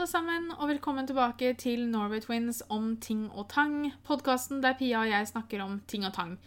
alle sammen, og velkommen tilbake til Norway Twins om ting og tang. Podkasten der Pia og jeg snakker om ting og tang.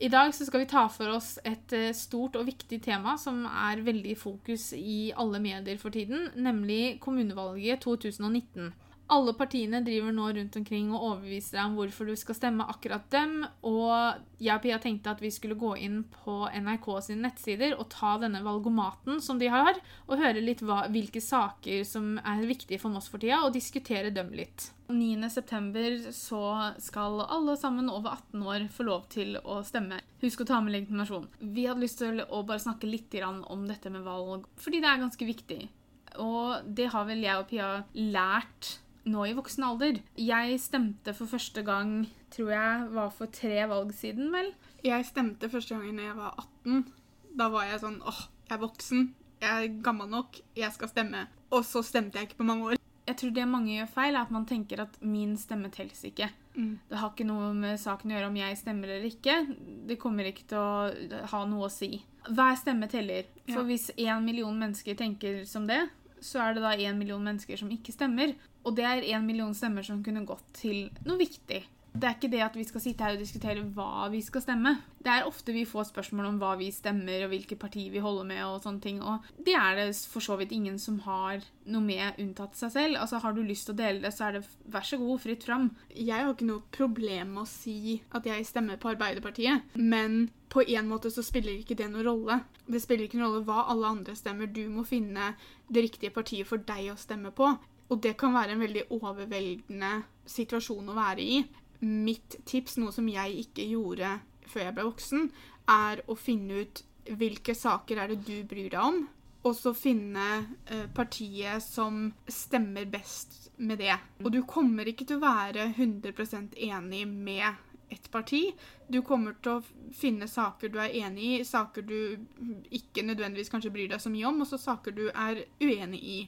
I dag skal vi ta for oss et eh, stort og viktig tema som er veldig i fokus i alle medier for tiden, nemlig kommunevalget 2019. Alle partiene driver nå rundt omkring og overbeviser deg om hvorfor du skal stemme akkurat dem. Og jeg og Pia tenkte at vi skulle gå inn på NRK sine nettsider og ta denne valgomaten som de har, og høre litt hva, hvilke saker som er viktige for Moss for tida, og diskutere dem litt. 9.9. så skal alle sammen over 18 år få lov til å stemme. Husk å ta med legitimasjon. Vi hadde lyst til å bare snakke litt om dette med valg, fordi det er ganske viktig. Og det har vel jeg og Pia lært nå i voksen alder. Jeg stemte for første gang, tror jeg var for tre valg siden, vel? Jeg stemte første gangen da jeg var 18. Da var jeg sånn åh, jeg er voksen, jeg er gammel nok, jeg skal stemme. Og så stemte jeg ikke på mange år. Jeg tror det mange gjør feil, er at man tenker at min stemme telles ikke. Mm. Det har ikke noe med saken å gjøre om jeg stemmer eller ikke. Det kommer ikke til å ha noe å si. Hver stemme teller. For ja. hvis én million mennesker tenker som det, så er det da én million mennesker som ikke stemmer. Og det er én million stemmer som kunne gått til noe viktig. Det er ikke det at vi skal sitte her og diskutere hva vi skal stemme. Det er ofte vi får spørsmål om hva vi stemmer, og hvilke parti vi holder med, og sånne ting. Og det er det for så vidt ingen som har noe med unntatt seg selv. Altså, Har du lyst til å dele det, så er det vær så god, fritt fram. Jeg har ikke noe problem med å si at jeg stemmer på Arbeiderpartiet, men på en måte så spiller ikke det noen rolle. Det spiller ikke noen rolle hva alle andre stemmer. Du må finne det riktige partiet for deg å stemme på. Og det kan være en veldig overveldende situasjon å være i. Mitt tips, noe som jeg ikke gjorde før jeg ble voksen, er å finne ut hvilke saker er det du bryr deg om, og så finne eh, partiet som stemmer best med det. Og du kommer ikke til å være 100 enig med ett parti. Du kommer til å finne saker du er enig i, saker du ikke nødvendigvis kanskje bryr deg så mye om, og så saker du er uenig i.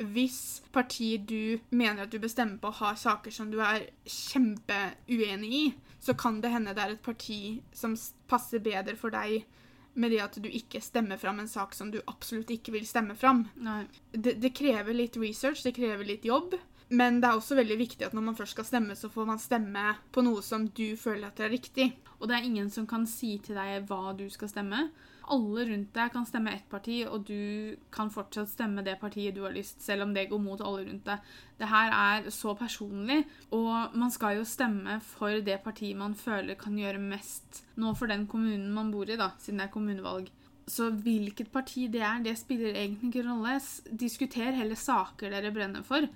Hvis partiet du mener at du bestemmer på, har saker som du er kjempeuenig i, så kan det hende det er et parti som passer bedre for deg med det at du ikke stemmer fram en sak som du absolutt ikke vil stemme fram. Det, det, krever litt research, det krever litt jobb. Men det er også veldig viktig at når man først skal stemme, så får man stemme på noe som du føler at er riktig. Og det er ingen som kan si til deg hva du skal stemme. Alle rundt deg kan stemme ett parti, og du kan fortsatt stemme det partiet du har lyst, selv om det går mot alle rundt deg. Det her er så personlig, og man skal jo stemme for det partiet man føler kan gjøre mest nå for den kommunen man bor i, da, siden det er kommunevalg. Så hvilket parti det er, det spiller egentlig ikke rolle. Diskuter heller saker dere brenner for.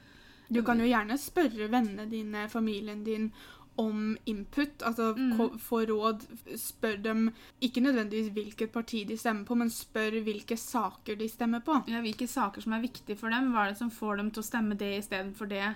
Du kan jo gjerne spørre vennene dine, familien din, om input. Altså mm. få råd. Spør dem ikke nødvendigvis hvilket parti de stemmer på, men spør hvilke saker de stemmer på. Ja, Hvilke saker som er viktige for dem. Hva er det som får dem til å stemme det istedenfor det?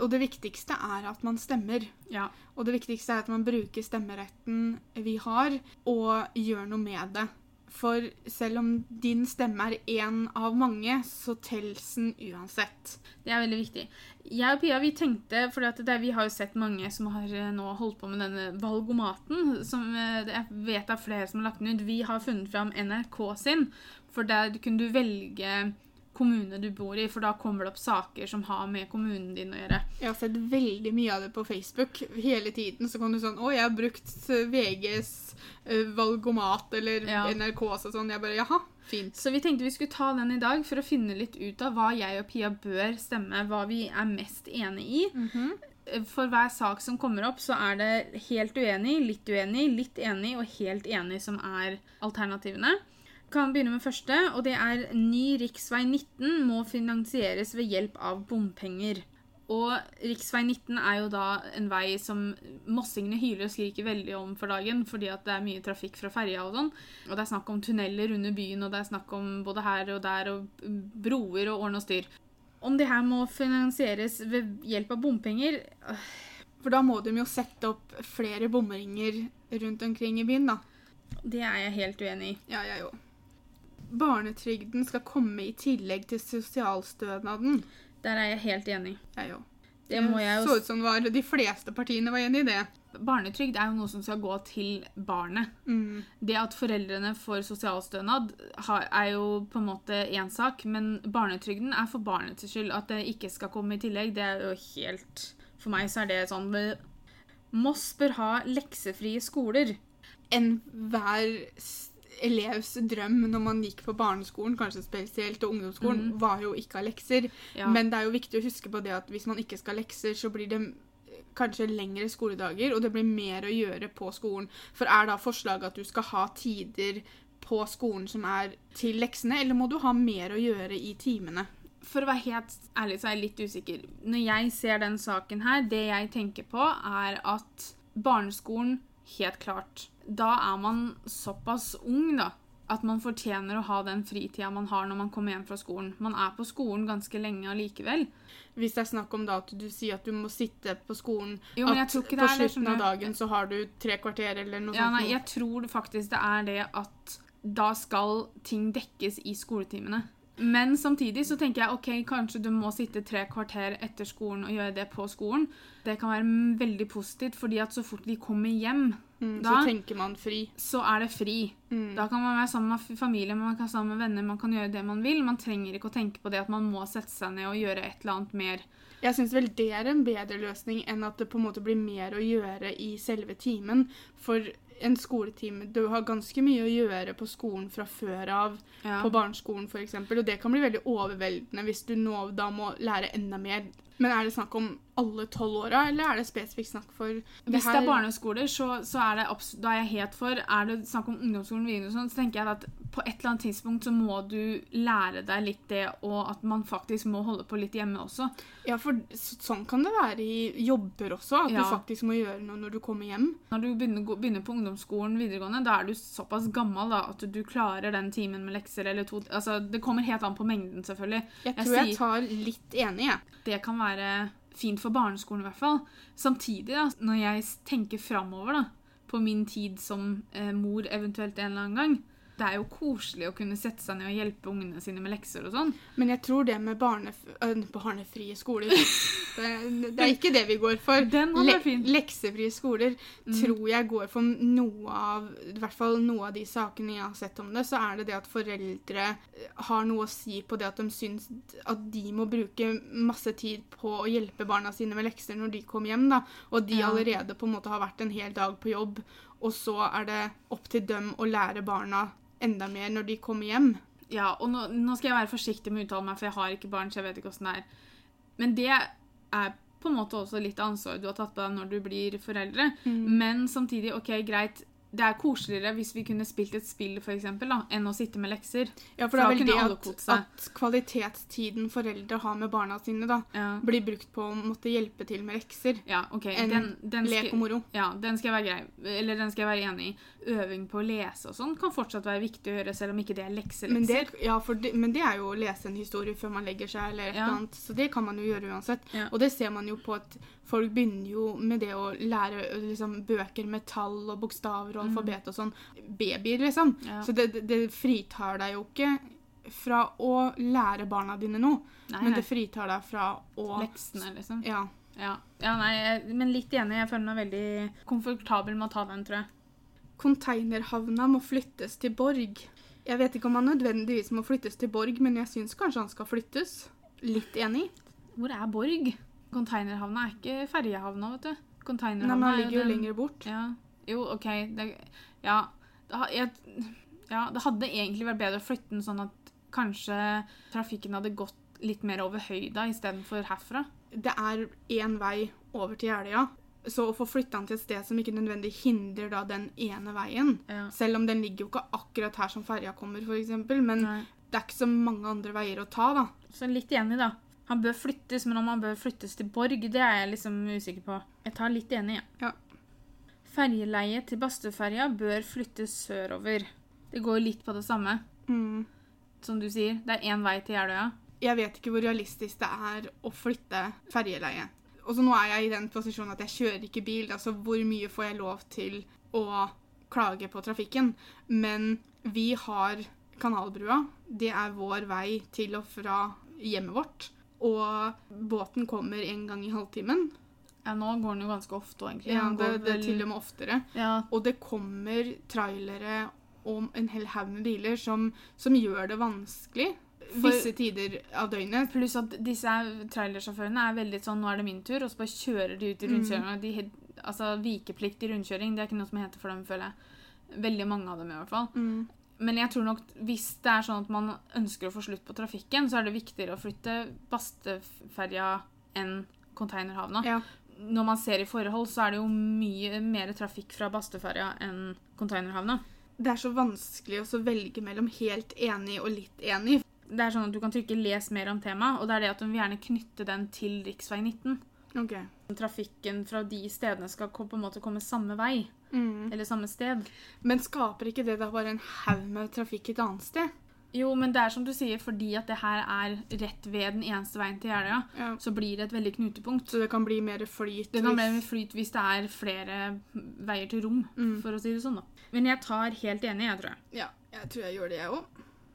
Og det viktigste er at man stemmer. Ja. Og det viktigste er at man bruker stemmeretten vi har, og gjør noe med det. For selv om din stemme er én av mange, så telles den uansett. Det er veldig viktig. Jeg og Pia vi tenkte, for vi har jo sett mange som har eh, nå holdt på med denne valgomaten, som eh, jeg vet er flere som har lagt den ut. Vi har funnet fram NRK sin, for der kunne du velge kommune du bor i, for da kommer det opp saker som har med kommunen din å gjøre. Jeg har sett veldig mye av det på Facebook hele tiden. Så kan du sånn Å, jeg har brukt VGs uh, valgomat eller ja. NRK og sånn. Jeg bare Jaha, fint. Så vi tenkte vi skulle ta den i dag for å finne litt ut av hva jeg og Pia bør stemme, hva vi er mest enig i. Mm -hmm. For hver sak som kommer opp, så er det helt uenig, litt uenig, litt enig og helt enig som er alternativene kan begynne med første, og det er ny rv. 19 må finansieres ved hjelp av bompenger. Og rv. 19 er jo da en vei som mossingene hyler og skriker veldig om for dagen, fordi at det er mye trafikk fra ferja og sånn. Og det er snakk om tunneler under byen, og det er snakk om både her og der, og broer og ordne og styr. Om det her må finansieres ved hjelp av bompenger øh. For da må de jo sette opp flere bomringer rundt omkring i byen, da. Det er jeg helt uenig i. Ja, jeg òg barnetrygden skal komme i tillegg til sosialstønaden. Der er jeg helt enig. Jeg òg. Det må jeg så ut som var de fleste partiene var enig i det. Barnetrygd er jo noe som skal gå til barnet. Mm. Det at foreldrene får sosialstønad, er jo på en måte én sak, men barnetrygden er for barnets skyld. At det ikke skal komme i tillegg, det er jo helt For meg så er det sånn Moss bør ha leksefrie skoler. Enhver s- elevs drøm når man gikk på barneskolen, kanskje spesielt, og ungdomsskolen, var jo ikke ha lekser. Ja. Men det er jo viktig å huske på det at hvis man ikke skal ha lekser, så blir det kanskje lengre skoledager, og det blir mer å gjøre på skolen. For er da forslaget at du skal ha tider på skolen som er til leksene, eller må du ha mer å gjøre i timene? For å være helt ærlig så er jeg litt usikker. Når jeg ser den saken her, det jeg tenker på, er at barneskolen Helt klart. Da er man såpass ung, da. At man fortjener å ha den fritida man har når man kommer hjem fra skolen. Man er på skolen ganske lenge allikevel. Hvis det er snakk om da at du sier at du må sitte på skolen Jo, at på slutten av dagen så har du tre kvarter eller noe Ja, sånt. nei, jeg tror faktisk det er det at da skal ting dekkes i skoletimene. Men samtidig så tenker jeg ok, kanskje du må sitte tre kvarter etter skolen og gjøre det på skolen. Det kan være veldig positivt, fordi at så fort de kommer hjem, Mm, da- Så tenker man fri. så er det fri. Mm. Da kan man være sammen med familie, man kan være sammen med venner, man kan gjøre det man vil. Man trenger ikke å tenke på det at man må sette seg ned og gjøre et eller annet mer. Jeg syns vel det er en bedre løsning enn at det på en måte blir mer å gjøre i selve timen. For en skoletime Du har ganske mye å gjøre på skolen fra før av, Ja. på barneskolen f.eks., og det kan bli veldig overveldende hvis du nå da må lære enda mer. Men er det snakk om alle tolv åra, eller er det spesifikt snakk for Hvis det er barneskoler, så, så er det da er jeg helt for. Er det snakk om ungdomsskolen, videregående, sånn, så tenker jeg at på et eller annet tidspunkt så må du lære deg litt det, og at man faktisk må holde på litt hjemme også. Ja, for sånn kan det være i jobber også, at Ja. du faktisk må gjøre noe når du kommer hjem. Når du begynner, begynner på ungdomsskolen, videregående, da er du såpass gammel da, at du klarer den timen med lekser eller to Altså, det kommer helt an på mengden, selvfølgelig. Jeg Jeg tror jeg sier- tar litt enig, jeg. Det kan være fint for barneskolen i hvert fall. Samtidig, da, når jeg tenker framover da, på min tid som eh, mor eventuelt en eller annen gang, det er jo koselig å kunne sette seg ned og hjelpe ungene sine med lekser og sånn. Men jeg tror det med barnef barnefrie skoler det, det er ikke det vi går for. Den fin. Leksefrie skoler tror jeg går for noe av I hvert fall noe av de sakene jeg har sett om det, så er det det at foreldre har noe å si på det at de syns at de må bruke masse tid på å hjelpe barna sine med lekser når de kommer hjem, da. Og de allerede på en måte har vært en hel dag på jobb, og så er det opp til dem å lære barna enda mer når de kommer hjem. Ja, og nå, nå skal jeg være forsiktig med å uttale meg, for jeg har ikke barn, så jeg vet ikke hvordan det er. Men det er på en måte også litt ansvar du har tatt på deg når du blir foreldre. Men samtidig, ok, greit, det er koseligere hvis vi kunne spilt et spill, for eksempel, da, enn å sitte med lekser. Ja, for det er vel det at, at kvalitetstiden foreldre har med barna sine, da, Ja, blir brukt på å måtte hjelpe til med lekser. ja okay. Enn Den, den, Lek og moro. ja, den skal jeg være grei. Eller den skal jeg være enig i. Øving på å lese og sånn kan fortsatt være viktig å gjøre, selv om ikke det er lekselekser. Men det, ja, det, men det er jo å lese en historie før man legger seg, eller et Ja. eller annet. Så det kan man jo gjøre uansett. Og det ser man jo på at folk begynner jo med det å lære liksom, bøker med tall og bokstaver og alfabet og sånn. Babyer, liksom. Mm. Ja. Så det, det, det fritar deg jo ikke fra å lære barna dine noe, Nei, men det fritar deg fra å Leksene, liksom. Ja. Ja, ja nei, jeg- men litt enig. Jeg føler meg veldig komfortabel med å ta den, tror jeg. Konteinerhavna må flyttes til Borg. Jeg vet ikke om han nødvendigvis må flyttes til Borg, men jeg syns kanskje han skal flyttes. Litt enig. Hvor er Borg? Containerhavna er ikke ferjehavna, vet du. Nei, men den er ligger jo lenger bort. Ja. Jo, OK. Det, ja. Det, jeg, ja. Det hadde egentlig vært bedre å flytte den sånn at kanskje trafikken hadde gått litt mer over høyda istedenfor herfra. Det er én vei over til Jeløya, så å få flytta den til et sted som ikke nødvendig hindrer da den ene veien Ja. Selv om den ligger jo ikke akkurat her som ferja kommer, f.eks., men Nei. det er ikke så mange andre veier å ta, da. Så litt enig, da. Han bør flyttes, men om han bør flyttes til Borg, det er jeg liksom usikker på. Jeg tar litt enig, jeg. Ja. Ferjeleiet til Bastøferja bør flyttes sørover. Det går litt på det samme, Mm. som du sier. Det er én vei til Jeløya. Jeg vet ikke hvor realistisk det er å flytte ferjeleiet. Og så nå er jeg i den posisjonen at jeg kjører ikke bil, altså hvor mye får jeg lov til å klage på trafikken? Men vi har Kanalbrua. Det er vår vei til og fra hjemmet vårt. Og båten kommer en gang i halvtimen. Ja, nå går den jo ganske ofte, egentlig. Ja, det, det er til og med oftere. Ja, Og det kommer trailere og en hel haug med biler som, som gjør det vanskelig For- visse tider av døgnet. Pluss at disse trailersjåførene er veldig sånn 'nå er det min tur', og så bare kjører de ut i Mm. rundkjøringa. De, altså, vikeplikt i rundkjøring, det er ikke noe som heter for dem, føler jeg. Veldig mange av dem, i hvert fall. Mm. Men jeg tror nok hvis det er sånn at man ønsker å få slutt på trafikken, så er det viktigere å flytte Basteferja enn containerhavna. Ja. Når man ser i forhold, så er det jo mye mer trafikk fra Basteferja enn containerhavna. Det er så vanskelig å velge mellom helt enig og litt enig. Det er sånn at Du kan trykke 'les mer om temaet', og det er det at hun vil gjerne knytte den til rv. 19. Ok. Trafikken fra de stedene skal på en måte komme samme vei, Mm. eller samme sted. Men skaper ikke det da bare en haug med trafikk et annet sted? Jo, men det er som du sier, fordi at det her er rett ved den eneste veien til Jeløya, Ja. så blir det et veldig knutepunkt. Så det kan bli mer flyt? Det kan bli hvis- flyt hvis det er flere veier til rom, Mm. for å si det sånn, da. Men jeg tar helt enig, jeg tror jeg. Ja, jeg tror jeg gjør det, jeg òg.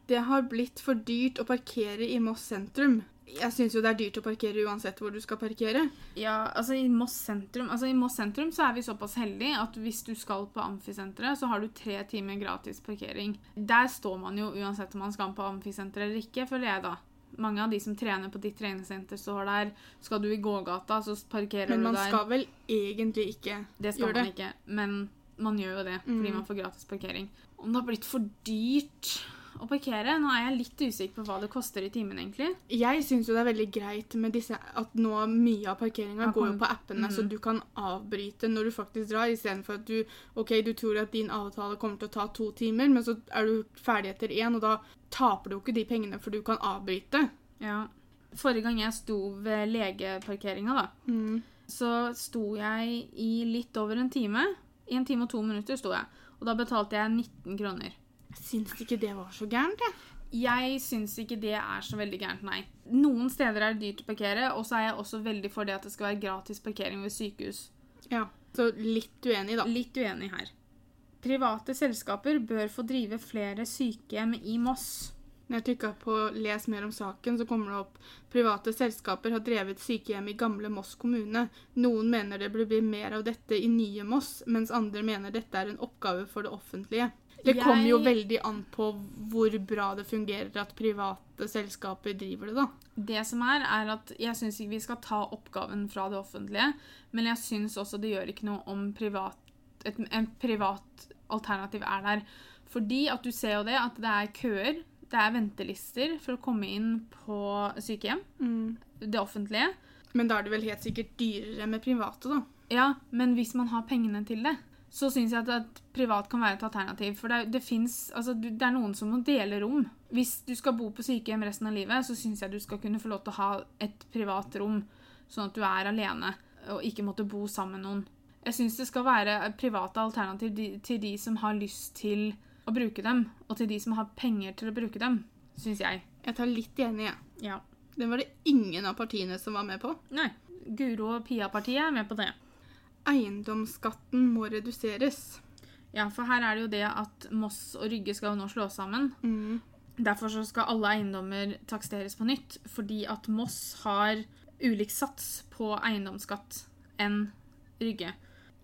Det har blitt for dyrt å parkere i Moss sentrum. Jeg syns jo det er dyrt å parkere uansett hvor du skal parkere. Ja, altså i Moss sentrum Altså i Moss sentrum så er vi såpass heldige at hvis du skal på Amfisenteret, så har du tre timer gratis parkering. Der står man jo uansett om man skal på Amfisenteret eller ikke, føler jeg da. Mange av de som trener på ditt treningssenter, står der. Skal du i gågata, så parkerer du der. Men man skal vel egentlig ikke gjøre Det Det skal man det. ikke, men man gjør jo det fordi Mm. man får gratis parkering. Om det har blitt for dyrt å parkere? Nå er jeg litt usikker på hva det koster i timen, egentlig. Jeg syns jo det er veldig greit med disse at nå mye av parkeringa går jo på appene, Mm. så du kan avbryte når du faktisk drar, istedenfor at du OK, du tror at din avtale kommer til å ta to timer, men så er du ferdig etter én, og da taper du jo ikke de pengene, for du kan avbryte. Ja. Forrige gang jeg sto ved legeparkeringa, da, Mm. så sto jeg i litt over en time. I en time og to minutter sto jeg. Og da betalte jeg 19 kroner. Jeg syns ikke det var så gærent, jeg. Jeg syns ikke det er så veldig gærent, nei. Noen steder er det dyrt å parkere, og så er jeg også veldig for det at det skal være gratis parkering ved sykehus. Ja. Så litt uenig, da. Litt uenig her. Private selskaper bør få drive flere sykehjem i Moss. Når jeg trykka på 'les mer om saken', så kommer det opp private selskaper har drevet sykehjem i gamle Moss kommune. Noen mener det burde bli mer av dette i nye Moss, mens andre mener dette er en oppgave for det offentlige. Det kommer jo veldig an på hvor bra det fungerer at private selskaper driver det, da. Det som er, er at jeg syns ikke vi skal ta oppgaven fra det offentlige, men jeg syns også det gjør ikke noe om privat, et, en privat alternativ er der. Fordi at du ser jo det, at det er køer, det er ventelister for å komme inn på sykehjem, det offentlige. Men da er det vel helt sikkert dyrere med private, da. Ja, men hvis man har pengene til det, så syns jeg at, at privat kan være et alternativ. For det, det fins Altså, det er noen som må dele rom. Hvis du skal bo på sykehjem resten av livet, så syns jeg du skal kunne få lov til å ha et privat rom, sånn at du er alene og ikke måtte bo sammen med noen. Jeg syns det skal være private alternativ til de som har lyst til å bruke dem, og til de som har penger til å bruke dem, syns jeg. Jeg tar litt igjen, jeg. Ja. Den var det ingen av partiene som var med på. Nei. Guro og Pia-partiet er med på det. Eiendomsskatten må reduseres. Ja, for her er det jo det at Moss og Rygge skal jo nå slås sammen. Mm. Derfor så skal alle eiendommer taksteres på nytt, fordi at Moss har ulik sats på eiendomsskatt enn Rygge.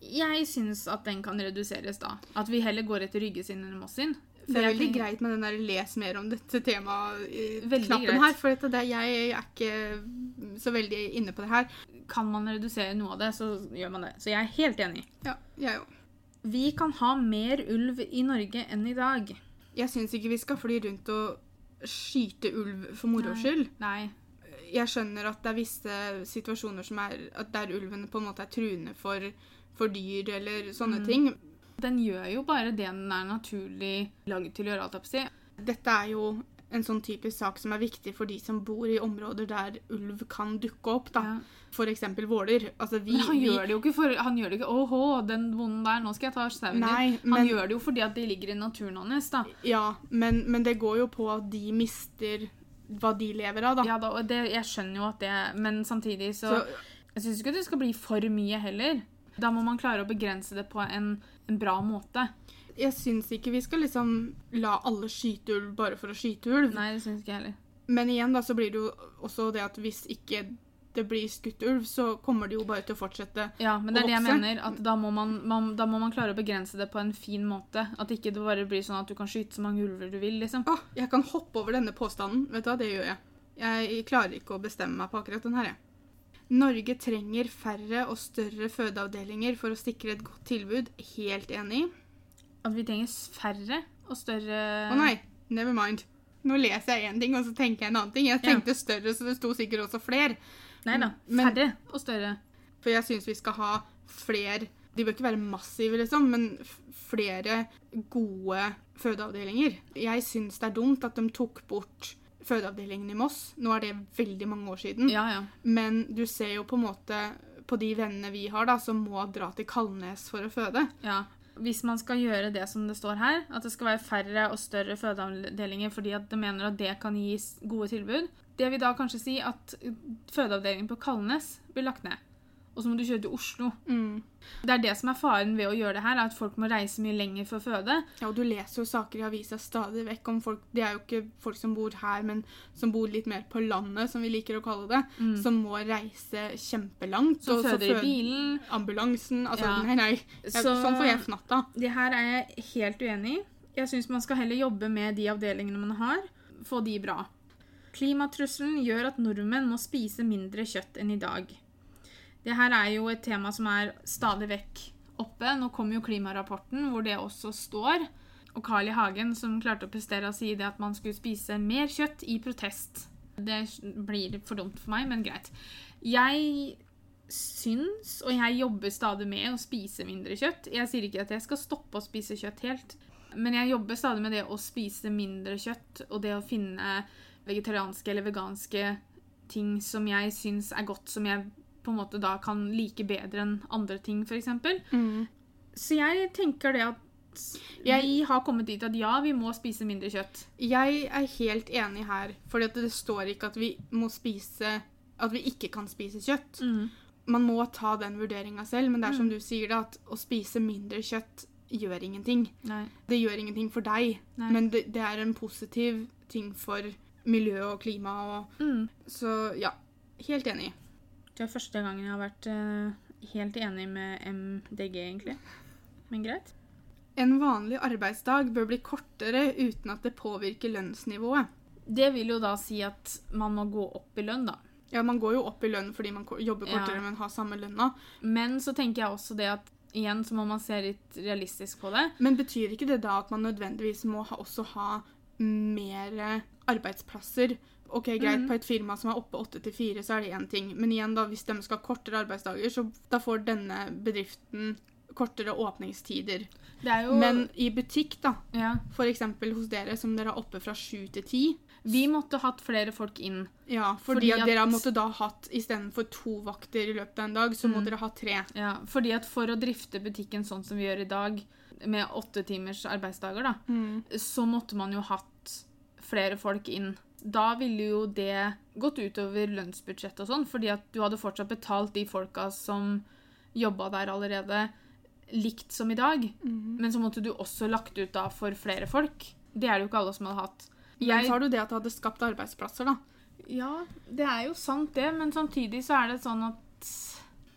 Jeg syns at den kan reduseres da. At vi heller går etter Rygge sin enn Moss sin. For Det er veldig greit med den der 'les mer om dette temaet' Veldig knappen her. For dette, det, jeg er ikke så veldig inne på det her. Kan man redusere noe av det, så gjør man det. Så jeg er helt enig. Ja, jeg òg. Vi kan ha mer ulv i Norge enn i dag. Jeg syns ikke vi skal fly rundt og skyte ulv for moro skyld. Nei. Jeg skjønner at det er visse situasjoner som er at der ulven på en måte er truende for, for dyr eller sånne Mm. ting. Den gjør jo bare det den er naturlig laget til å gjøre, alt si. Dette er jo en sånn typisk sak som er viktig for de som bor i områder der ulv kan dukke opp. da. Ja. For eksempel Våler. Altså, vi, Men han vi, gjør det jo ikke for Han gjør det ikke Åhå, den bonden der, nå skal jeg ta sauen din. Han men, gjør det jo fordi at de ligger i naturen hans, da. ja, men, men det går jo på at de mister hva de lever av, da. Ja, da og det, jeg skjønner jo at det Men samtidig så, Så Jeg syns ikke det skal bli for mye heller. Da må man klare å begrense det på en, en bra måte. Jeg syns ikke vi skal liksom la alle skyte ulv bare for å skyte ulv. Nei, det syns ikke jeg heller. Men igjen da, så blir det jo også det at hvis ikke det blir skutt ulv, så kommer det jo bare til å fortsette. å vokse. Ja, men det er det jeg mener. At da må, man, man, da må man klare å begrense det på en fin måte. At ikke det bare blir sånn at du kan skyte så mange ulver du vil, liksom. Åh, jeg kan hoppe over denne påstanden. Vet du hva, det gjør jeg. Jeg klarer ikke å bestemme meg på akkurat den her, jeg. Norge trenger færre og større fødeavdelinger for å sikre et godt tilbud. Helt enig. At vi trenger færre og større Å nei, never mind. Nå leser jeg én ting, og så tenker jeg en annen ting. Jeg Ja. tenkte større, så det sto sikkert også flere. Nei da. Men- Færre og større. For jeg syns vi skal ha flere De bør ikke være massive, liksom, men flere gode fødeavdelinger. Jeg syns det er dumt at de tok bort fødeavdelingen i Moss. Nå er det veldig mange år siden. Ja, ja. Men du ser jo på en måte på de vennene vi har, da, som må dra til Kalnes for å føde. ja. Hvis man skal gjøre det som det står her, at det skal være færre og større fødeavdelinger fordi at de mener at det kan gi gode tilbud, det vil da kanskje si at fødeavdelingen på Kalnes blir lagt ned. Og så må du kjøre til Oslo. Det er det som er faren ved å gjøre det her, er at folk må reise mye lenger for å føde. Ja, og du leser jo saker i avisa stadig vekk om folk Det er jo ikke folk som bor her, men som bor litt mer på landet, som vi liker å kalle det, som må reise kjempelangt. Som føder i bilen. Ambulansen Altså, Ja. nei, nei. Jeg, Så- Sånn får jeg fnatt av. Det her er jeg helt uenig i. Jeg syns man skal heller jobbe med de avdelingene man har, få de bra. Klimatrusselen gjør at nordmenn må spise mindre kjøtt enn i dag. Det her er jo et tema som er stadig vekk oppe. Nå kommer jo klimarapporten, hvor det også står. Og Carl I. Hagen som klarte å prestere å si det at man skulle spise mer kjøtt i protest. Det blir for dumt for meg, men greit. Jeg syns, og jeg jobber stadig med å spise mindre kjøtt. Jeg sier ikke at jeg skal stoppe å spise kjøtt helt, men jeg jobber stadig med det å spise mindre kjøtt, og det å finne vegetarianske eller veganske ting som jeg syns er godt, som jeg på en måte da kan like bedre enn andre ting, f.eks. Så jeg tenker det at vi har kommet dit at ja, vi må spise mindre kjøtt. Jeg er helt enig her, for det står ikke at vi må spise At vi ikke kan spise kjøtt. Man må ta den vurderinga selv, men det er som du sier, det, at å spise mindre kjøtt gjør ingenting. Nei. Det gjør ingenting for deg, Nei. men det, det er en positiv ting for miljø og klima og Mm. Så ja, helt enig. Det er første gangen jeg har vært eh, helt enig med MDG, egentlig. Men greit. En vanlig arbeidsdag bør bli kortere uten at det påvirker lønnsnivået. Det vil jo da si at man må gå opp i lønn, da. Ja, man går jo opp i lønn fordi man jobber jobber Ja. kortere, men har samme lønna. Men så tenker jeg også det at igjen så må man se litt realistisk på det. Men betyr ikke det da at man nødvendigvis må ha, også ha mer arbeidsplasser? Ok, greit, mm. på et firma som er oppe åtte til fire, så er det én ting. Men igjen, da, hvis de skal ha kortere arbeidsdager, så da får denne bedriften kortere åpningstider. Det er jo Men i butikk, da, ja, eksempel hos dere, som dere er oppe fra sju til ti, Vi måtte hatt flere folk inn. ja, fordi, Fordi at, dere måtte da hatt istedenfor to vakter i løpet av en dag, så må Mhm. dere ha tre. Ja, fordi at for å drifte butikken sånn som vi gjør i dag, med åtte timers arbeidsdager, da, så måtte man jo hatt flere folk inn. Da ville jo det gått utover lønnsbudsjettet og sånn, fordi at du hadde fortsatt betalt de folka som jobba der allerede, likt som i dag. Men så måtte du også lagt ut da for flere folk. Det er det jo ikke alle som hadde hatt. Men så har du det at det hadde skapt arbeidsplasser, da. Ja, det er jo sant det, men samtidig så er det sånn at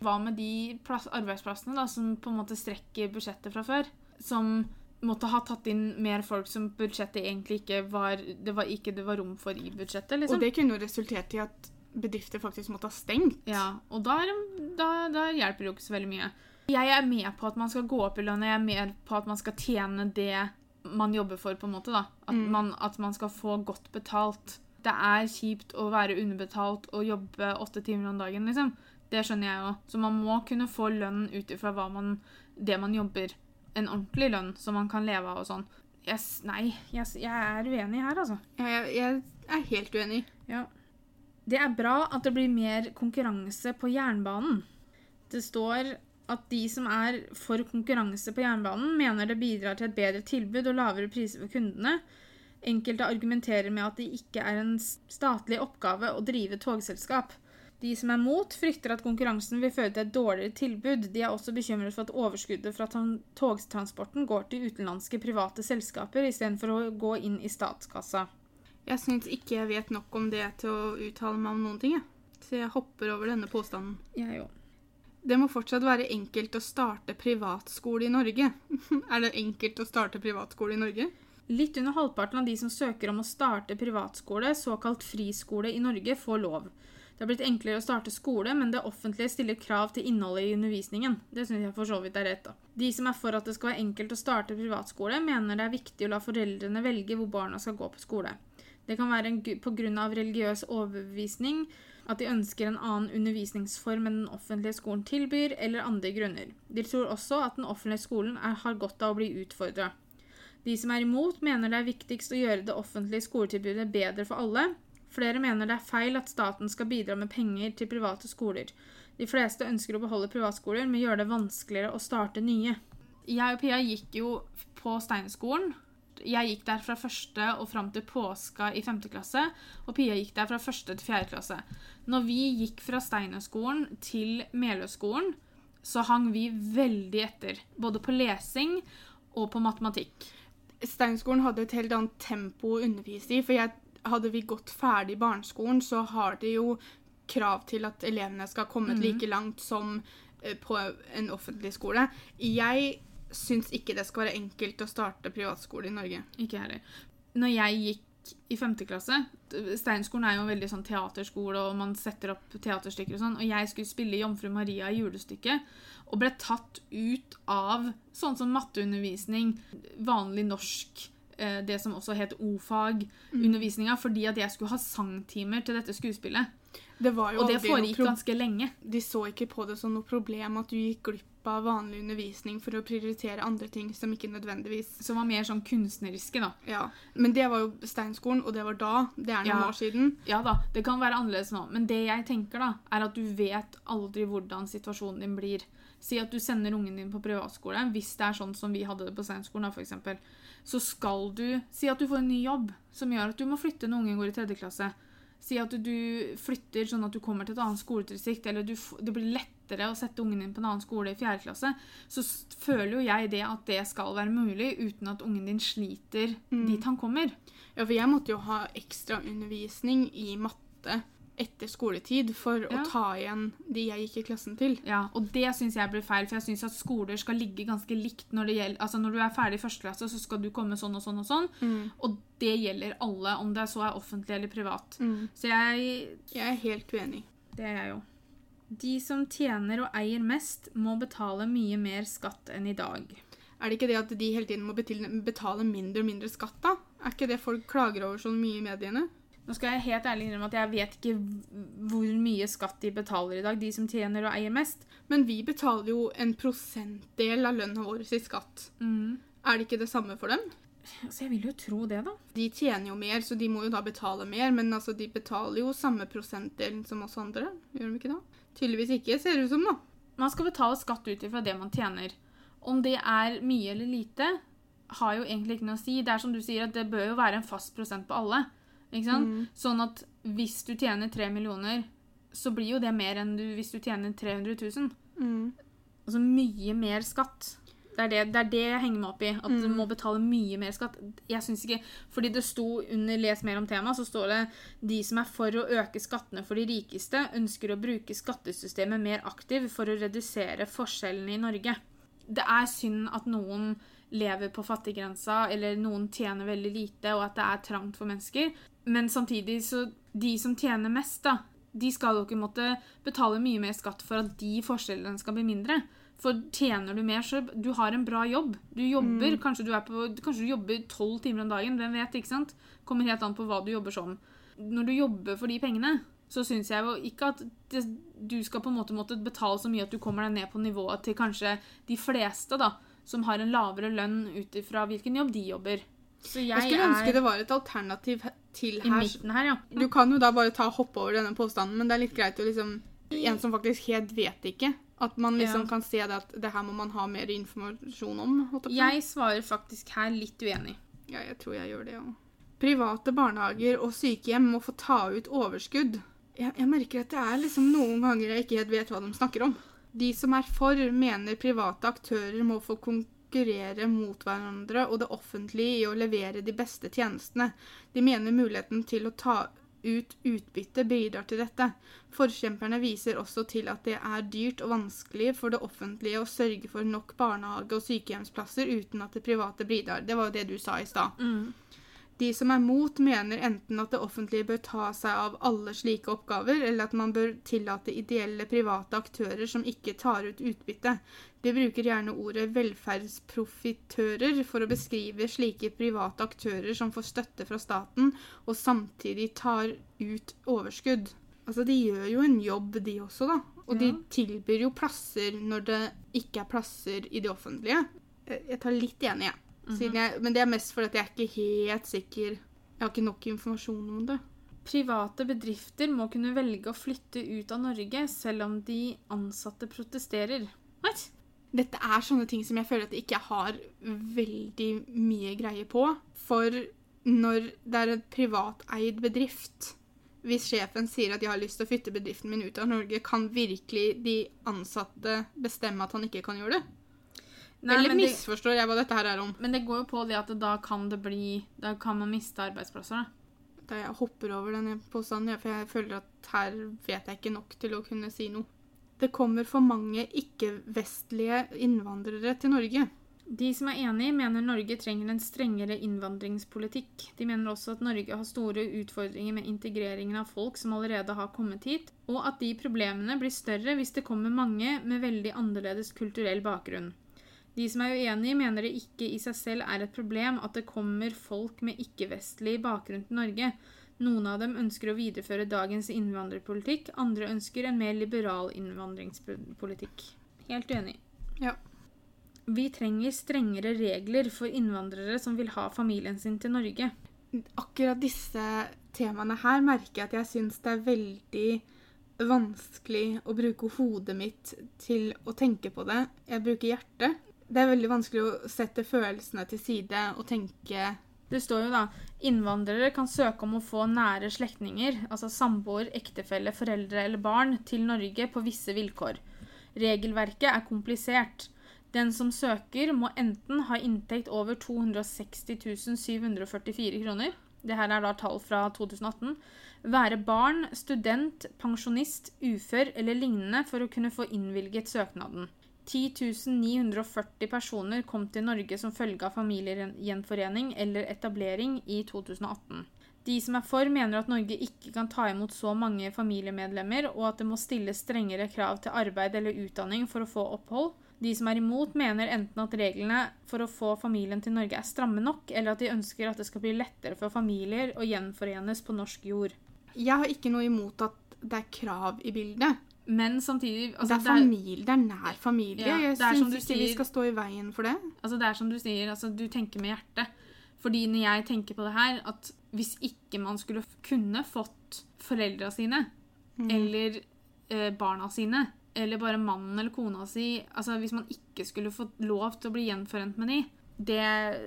Hva med de arbeidsplassene da, som på en måte strekker budsjettet fra før? Som måtte ha tatt inn mer folk som budsjettet egentlig ikke var Det var ikke det var rom for i budsjettet, liksom. Og det kunne jo resultert i at bedrifter faktisk måtte ha stengt. Ja, og da, er det- da, da hjelper det jo ikke så veldig mye. Jeg er med på at man skal gå opp i lønn, jeg er med på at man skal tjene det man jobber for, på en måte. da. At, man, at man skal få godt betalt. Det er kjipt å være underbetalt og jobbe åtte timer om dagen, liksom. Det skjønner jeg jo. Så man må kunne få lønn ut ifra det man jobber. En ordentlig lønn som man kan leve av og sånn. Yes, nei, jeg, jeg er uenig her, altså. Jeg, jeg er helt uenig. Ja. Det er bra at det blir mer konkurranse på jernbanen. Det står at de som er for konkurranse på jernbanen, mener det bidrar til et bedre tilbud og lavere priser for kundene. Enkelte argumenterer med at det ikke er en statlig oppgave å drive togselskap. De som er mot, frykter at konkurransen vil føre til et dårligere tilbud. De er også bekymret for at overskuddet fra togtransporten går til utenlandske private selskaper istedenfor å gå inn i statskassa. Jeg syns ikke jeg vet nok om det til å uttale meg om noen ting, jeg. Så jeg hopper over denne påstanden. Jeg òg. Det må fortsatt være enkelt å starte privatskole i Norge. er det enkelt å starte privatskole i Norge? Litt under halvparten av de som søker om å starte privatskole, såkalt friskole, i Norge, får lov. Det har blitt enklere å starte skole, men det offentlige stiller krav til innholdet i undervisningen. Det syns jeg for så vidt er rett, da. De som er for at det skal være enkelt å starte privatskole, mener det er viktig å la foreldrene velge hvor barna skal gå på skole. Det kan være pga. religiøs overbevisning, at de ønsker en annen undervisningsform enn den offentlige skolen tilbyr, eller andre grunner. De tror også at den offentlige skolen er, har godt av å bli utfordra. De som er imot, mener det er viktigst å gjøre det offentlige skoletilbudet bedre for alle. Flere mener det er feil at staten skal bidra med penger til private skoler. De fleste ønsker å beholde privatskoler, men gjøre det vanskeligere å starte nye. Jeg og Pia gikk jo på Steinerskolen, jeg gikk der fra første og fram til påska i femte klasse, og Pia gikk der fra første til fjerde klasse. Når vi gikk fra Steinerskolen til Meløyskolen, så hang vi veldig etter. Både på lesing og på matematikk. Steinerskolen hadde et helt annet tempo å undervise i. For jeg, hadde vi gått ferdig barneskolen, så har de jo krav til at elevene skal komme mm. like langt som eh, på en offentlig skole. Jeg syns ikke det skal være enkelt å starte privatskole i Norge. Ikke heller. Når jeg gikk i femte klasse Steinskolen er jo en veldig sånn teaterskole, og man setter opp teaterstykker og sånn. Og jeg skulle spille Jomfru Maria i julestykket, og ble tatt ut av sånn som matteundervisning, vanlig norsk det som også het O-fag-undervisninga, mm. fordi at jeg skulle ha sangtimer til dette skuespillet. Det og det foregikk ganske lenge. De så ikke på det som noe problem at du gikk glipp av vanlig undervisning for å prioritere andre ting som ikke nødvendigvis Som var mer sånn kunstneriske, da. Ja. Men det var jo Steinskolen, og det var da. Det er noen ja. år siden. Ja da, det kan være annerledes nå. Men det jeg tenker, da, er at du vet aldri hvordan situasjonen din blir. Si at du sender ungen din på privatskole, hvis det er sånn som vi hadde det på Steinskolen, da, f.eks. Så skal du Si at du får en ny jobb som gjør at du må flytte når ungen går i tredje klasse. Si at du flytter sånn at du kommer til et annet skoledistrikt, eller du, det blir lettere å sette ungen din på en annen skole i fjerde klasse, så føler jo jeg det at det skal være mulig uten at ungen din sliter mm. dit han kommer. Ja, for jeg måtte jo ha ekstraundervisning i matte etter skoletid for ja. å ta igjen de jeg gikk i klassen til. Ja, og det syns jeg blir feil, for jeg syns at skoler skal ligge ganske likt når det gjelder Altså når du er ferdig i første klasse, så skal du komme sånn og sånn og sånn. Mm. Og det gjelder alle, om det så er offentlig eller privat. Mm. Så jeg Jeg er helt uenig. Det er jeg jo. De som tjener og eier mest, må betale mye mer skatt enn i dag. Er det ikke det at de hele tiden må betale mindre og mindre skatt, da? Er ikke det folk klager over så mye i mediene? Nå skal jeg helt ærlig innrømme at jeg vet ikke hvor mye skatt de betaler i dag, de som tjener og eier mest. Men vi betaler jo en prosentdel av lønna vår i skatt. Mm. Er det ikke det samme for dem? Altså, Jeg vil jo tro det, da. De tjener jo mer, så de må jo da betale mer. Men altså, de betaler jo samme prosentdelen som oss andre. Gjør de ikke det? Tydeligvis ikke, ser det ut som, da. Man skal betale skatt ut ifra det man tjener. Om det er mye eller lite, har jo egentlig ikke noe å si. Det er som du sier, at det bør jo være en fast prosent på alle. Ikke sant? Mm. Sånn at hvis du tjener 3 millioner, så blir jo det mer enn du, hvis du tjener 300 000. Mm. Altså mye mer skatt. Det er det, det er det, jeg henger meg opp i. At mm. du må betale mye mer skatt. Jeg synes ikke, Fordi det sto under 'les mer om temaet', så står det de som er for å øke skattene for de rikeste, ønsker å bruke skattesystemet mer aktivt for å redusere forskjellene i Norge. Det er synd at noen lever på fattiggrensa, eller noen tjener veldig lite, og at det er trangt for mennesker. Men samtidig så De som tjener mest, da, de skal jo ikke måtte betale mye mer skatt for at de forskjellene skal bli mindre. For tjener du mer, så du har en bra jobb. Du jobber, mm. kanskje, du på, kanskje, du jobber tolv timer om dagen. Hvem vet? ikke sant? Kommer helt an på hva du jobber som. Når du jobber for de pengene, så syns jeg jo ikke at det, du skal på en måte måtte betale så mye at du kommer deg ned på nivået til kanskje de fleste, da, som har en lavere lønn ut ifra hvilken jobb de jobber. Jeg, jeg, skulle ønske det var et alternativ til her. I midten her, ja. Du kan jo da bare ta og hoppe over denne påstanden, men det er litt greit å liksom En som faktisk helt vet ikke. At man liksom ja. kan se det at det her må man ha mer informasjon om. Jeg svarer faktisk her litt uenig. Ja, jeg tror jeg gjør det òg. Private barnehager og sykehjem må få ta ut overskudd. Jeg, jeg, merker at det er liksom noen ganger jeg ikke helt vet hva de snakker om. De som er for, mener private aktører må få konkurrere mot hverandre og det offentlige i å levere de beste tjenestene. De mener muligheten til å ta ut utbytte bidrar til dette. Forkjemperne viser også til at det er dyrt og vanskelig for det offentlige å sørge for nok barnehage- og sykehjemsplasser uten at det private bidrar. Det var jo det du sa i stad. De som er mot, mener enten at det offentlige bør ta seg av alle slike oppgaver, eller at man bør tillate ideelle private aktører som ikke tar ut utbytte. De bruker gjerne ordet velferdsprofitører for å beskrive slike private aktører som får støtte fra staten, og samtidig tar ut overskudd. Altså, de gjør jo en jobb, de også, da. Og de tilbyr jo plasser når det ikke er plasser i det offentlige. Jeg tar litt enig, jeg. Siden jeg, men det er mest fordi jeg er ikke helt sikker Jeg har ikke nok informasjon om det. Private bedrifter må kunne velge å flytte ut av Norge selv om de ansatte protesterer. What? Dette er sånne ting som jeg føler at jeg ikke har veldig mye greie på. For når det er en privateid bedrift Hvis sjefen sier at de har lyst til å flytte bedriften min ut av Norge, kan virkelig de ansatte bestemme at han ikke kan gjøre det? Nei, Eller men det, misforstår jeg hva dette her er om? men det går jo på det at da kan det bli Da kan man miste arbeidsplasser, da. Da jeg hopper over denne påstanden, ja, for jeg føler at her vet jeg ikke nok til å kunne si noe. Det kommer for mange ikke-vestlige innvandrere til Norge. De som er enig, mener Norge trenger en strengere innvandringspolitikk. De mener også at Norge har store utfordringer med integreringen av folk som allerede har kommet hit, og at de problemene blir større hvis det kommer mange med veldig annerledes kulturell bakgrunn. De som er uenige, mener det ikke i seg selv er et problem at det kommer folk med ikke-vestlig bakgrunn til Norge. Noen av dem ønsker å videreføre dagens innvandrerpolitikk, andre ønsker en mer liberal innvandringspolitikk. Helt uenig. Ja. Vi trenger strengere regler for innvandrere som vil ha familien sin til Norge. akkurat disse temaene her merker jeg at jeg syns det er veldig vanskelig å bruke hodet mitt til å tenke på det. Jeg bruker hjertet. Det er veldig vanskelig å sette følelsene til side og tenke Det står jo da innvandrere kan søke om å få nære slektninger, altså samboer, ektefelle, foreldre eller barn, til Norge på visse vilkår. Regelverket er komplisert. Den som søker, må enten ha inntekt over 260 744 kroner, det her er da tall fra 2018, være barn, student, pensjonist, ufør eller lignende for å kunne få innvilget søknaden. 10 940 personer kom til Norge som følge av familiegjenforening eller etablering i 2018. De som er for, mener at Norge ikke kan ta imot så mange familiemedlemmer, og at det må stilles strengere krav til arbeid eller utdanning for å få opphold. De som er imot, mener enten at reglene for å få familien til Norge er stramme nok, eller at de ønsker at det skal bli lettere for familier å gjenforenes på norsk jord. Jeg har ikke noe imot at det er krav i bildet. Men samtidig altså, det er familie, det er nær familie. Ja, jeg syns du ikke vi skal stå i veien for det. Altså det er som du sier, altså du tenker med hjertet. Fordi når jeg tenker på det her, at hvis ikke man skulle kunne fått foreldra sine, eller eh, barna sine, eller bare mannen eller kona si Altså hvis man ikke skulle fått lov til å bli gjenforent med de, det,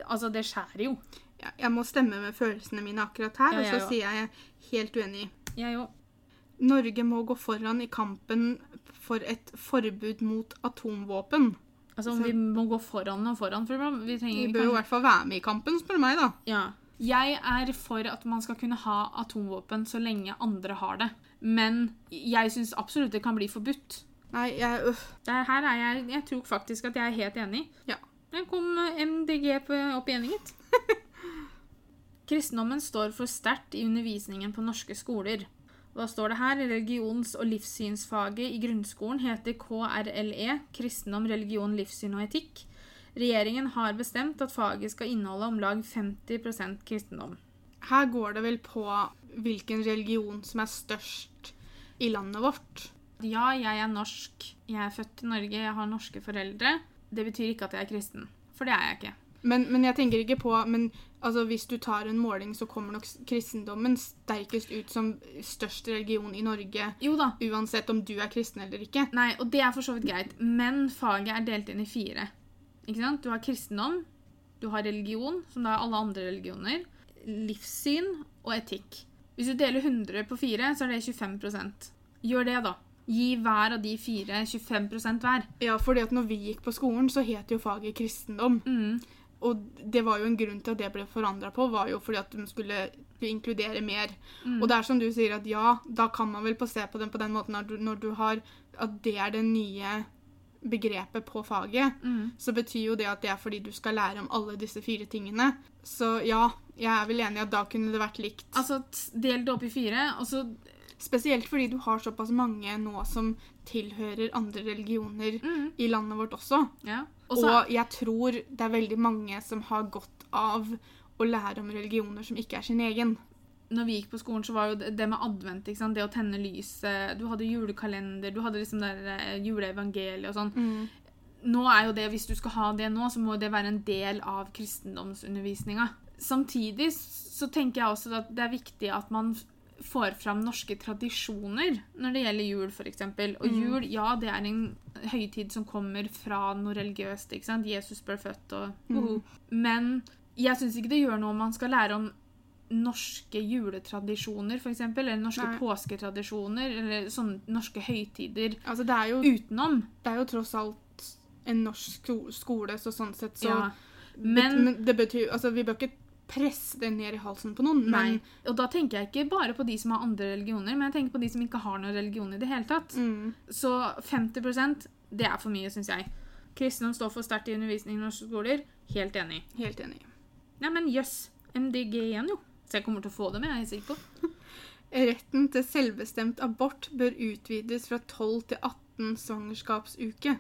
altså, det skjærer jo. Ja, jeg må stemme med følelsene mine akkurat her, Ja, og så sier jeg helt uenig. Jeg òg. Norge må gå foran i kampen for et forbud mot atomvåpen. Altså om vi må gå foran og foran. For vi Vi bør jo i hvert fall være med i kampen, spør du meg, da. Ja. Jeg er for at man skal kunne ha atomvåpen så lenge andre har det. Men jeg syns absolutt det kan bli forbudt. Nei, jeg øh, her er jeg, jeg tror faktisk at jeg er helt enig. Ja. Der kom eh, MDG opp igjen, gitt. Kristendommen står for sterkt i undervisningen på norske skoler. Da står det her religions- og livssynsfaget i grunnskolen heter KRLE, kristendom, religion, livssyn og etikk. Regjeringen har bestemt at faget skal inneholde om lag 50% kristendom. Her går det vel på hvilken religion som er størst i landet vårt. Ja, jeg er norsk. Jeg er født i Norge, jeg har norske foreldre. Det betyr ikke at jeg er kristen. For det er jeg ikke. Men, men jeg tenker ikke på Men altså, hvis du tar en måling, så kommer nok kristendommen sterkest ut som størst religion i Norge. Jo da, Uansett om du er kristen eller ikke. Nei, og det er for så vidt greit, men faget er delt inn i fire. Ikke sant? Du har kristendom, du har religion, som da er alle andre religioner, livssyn og etikk. Hvis du deler 100 på fire, så er det 25% Gjør det, da. Gi hver av de fire 25% hver. Ja, fordi at når vi gikk på skolen, så het jo faget kristendom. Mm. Og det var jo en grunn til at det ble forandra på, var jo fordi at de skulle inkludere mer. Mm. Og det er som du sier, at ja, da kan man vel på se på den på den måten når du, når du har At det er det nye begrepet på faget. Mm. Så betyr jo det at det er fordi du skal lære om alle disse fire tingene. Så ja, jeg er vel enig i at da kunne det vært likt. Altså, del det opp i fire, og så Spesielt fordi du har såpass mange nå som tilhører andre religioner mm. i landet vårt også. Ja. Og, Og jeg tror det er veldig mange som har godt av å lære om religioner som ikke er sin egen. når vi gikk på skolen, så var jo det med advent, det å tenne lyset Du hadde julekalender, du hadde liksom der eh, juleevangeliet og sånn. Nå er jo det, Hvis du skal ha det nå, så må det være en del av kristendomsundervisninga. Samtidig så tenker jeg også at det er viktig at man får fram norske tradisjoner når det gjelder jul, f.eks. Og Mm. jul, ja, det er en høytid som kommer fra noe religiøst. ikke sant? Jesus ble født og woho. Men jeg syns ikke det gjør noe om man skal lære om norske juletradisjoner, f.eks., eller norske Nei. påsketradisjoner, eller sånne norske høytider Altså, det er jo, utenom. det er jo tross alt en norsk skole, så sånn sett så Ja. men, Men det betyr Altså, vi bør ikke presse det ned i halsen på noen, men Og da tenker jeg ikke bare på de som har andre religioner, men jeg tenker på de som ikke har noen religion i det hele tatt. mm, Så 50% det er for mye, syns jeg. Kristendom står for sterkt i undervisning i norske skoler. Helt enig. helt enig. Nei, men jøss. MDG igjen, jo. Så jeg kommer til å få dem, jeg er sikker på. Retten til selvbestemt abort bør utvides fra 12 til 18 svangerskapsuke.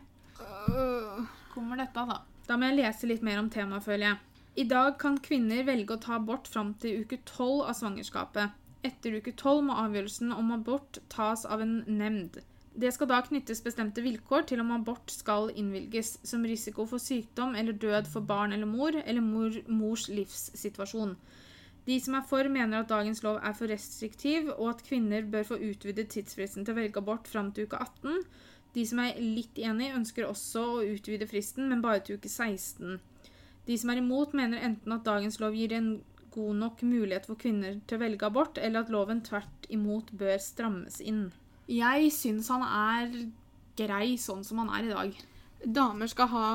Kommer dette, da? Da må jeg lese litt mer om temaet, føler jeg. I dag kan kvinner velge å ta abort fram til uke 12 av svangerskapet. Etter uke 12 må avgjørelsen om abort tas av en nemnd. Det skal da knyttes bestemte vilkår til om abort skal innvilges, som risiko for sykdom eller død for barn eller mor, eller mor, mors livssituasjon. De som er for, mener at dagens lov er for restriktiv, og at kvinner bør få utvidet tidsfristen til å velge abort fram til uke 18. De som er litt enig, ønsker også å utvide fristen, men bare til uke 16. De som er imot, mener enten at dagens lov gir en god nok mulighet for kvinner til å velge abort, eller at loven tvert imot bør strammes inn. Jeg syns han er grei sånn som han er i dag. damer skal ha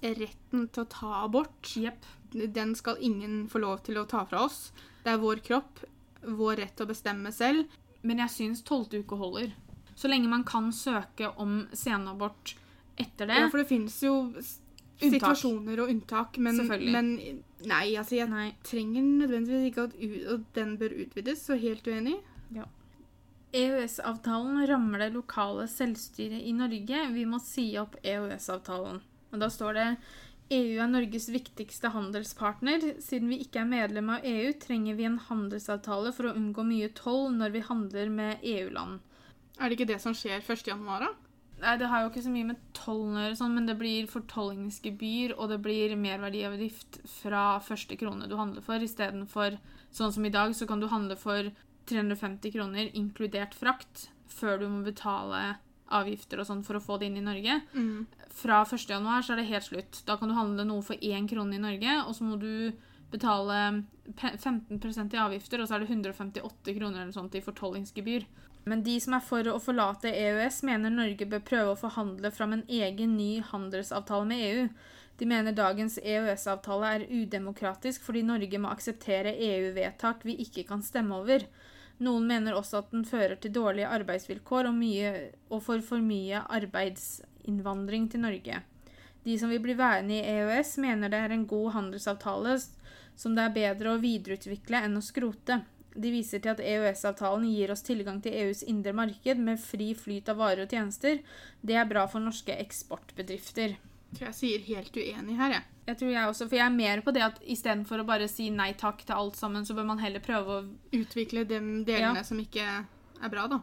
retten til å ta abort. Yep. Den skal ingen få lov til å ta fra oss. Det er vår kropp, vår rett til å bestemme selv. Men jeg syns tolvte uke holder. Så lenge man kan søke om senabort etter det. Ja, for det finnes jo. Situasjoner og unntak, men, men Nei, altså, jeg Nei. trenger nødvendigvis ikke at, at den bør utvides, så helt uenig. EØS-avtalen rammer det lokale selvstyret i Norge. Vi må si opp EØS-avtalen. Og da står det EU er Norges viktigste handelspartner. Siden vi ikke er medlem av EU, trenger vi en handelsavtale for å unngå mye toll når vi handler med EU-land. Er det ikke det som skjer 1. januar, da? Nei, Det har jo ikke så mye med tollen å gjøre, sånn, men det blir fortollingsgebyr, og det blir merverdiavgift fra første krone du handler for, istedenfor sånn som i dag, så kan du handle for 350 kroner, inkludert frakt, før du må betale avgifter og sånn for å få det inn i Norge. Mm. Fra 1. januar så er det helt slutt. Da kan du handle noe for én krone i Norge, og så må du betale 15% i avgifter, og så er det 158 kroner eller sånt i fortollingsgebyr. Men de som er for å forlate EØS, mener Norge bør prøve å forhandle fram en egen ny handelsavtale med EU. De mener dagens EØS-avtale er udemokratisk fordi Norge må akseptere EU-vedtak vi ikke kan stemme over. Noen mener også at den fører til dårlige arbeidsvilkår og, mye, og for for mye arbeidsinnvandring til Norge. De som vil bli værende i EØS, mener det er en god handelsavtale som det er bedre å videreutvikle enn å skrote. De viser til at EØS-avtalen gir oss tilgang til EUs indre marked med fri flyt av varer og tjenester. Det er bra for norske eksportbedrifter. Tror jeg sier helt uenig her, jeg. Jeg tror jeg også, for jeg er mer på det at istedenfor å bare si nei takk til alt sammen, så bør man heller prøve å Utvikle de delene Ja. som ikke er bra, da.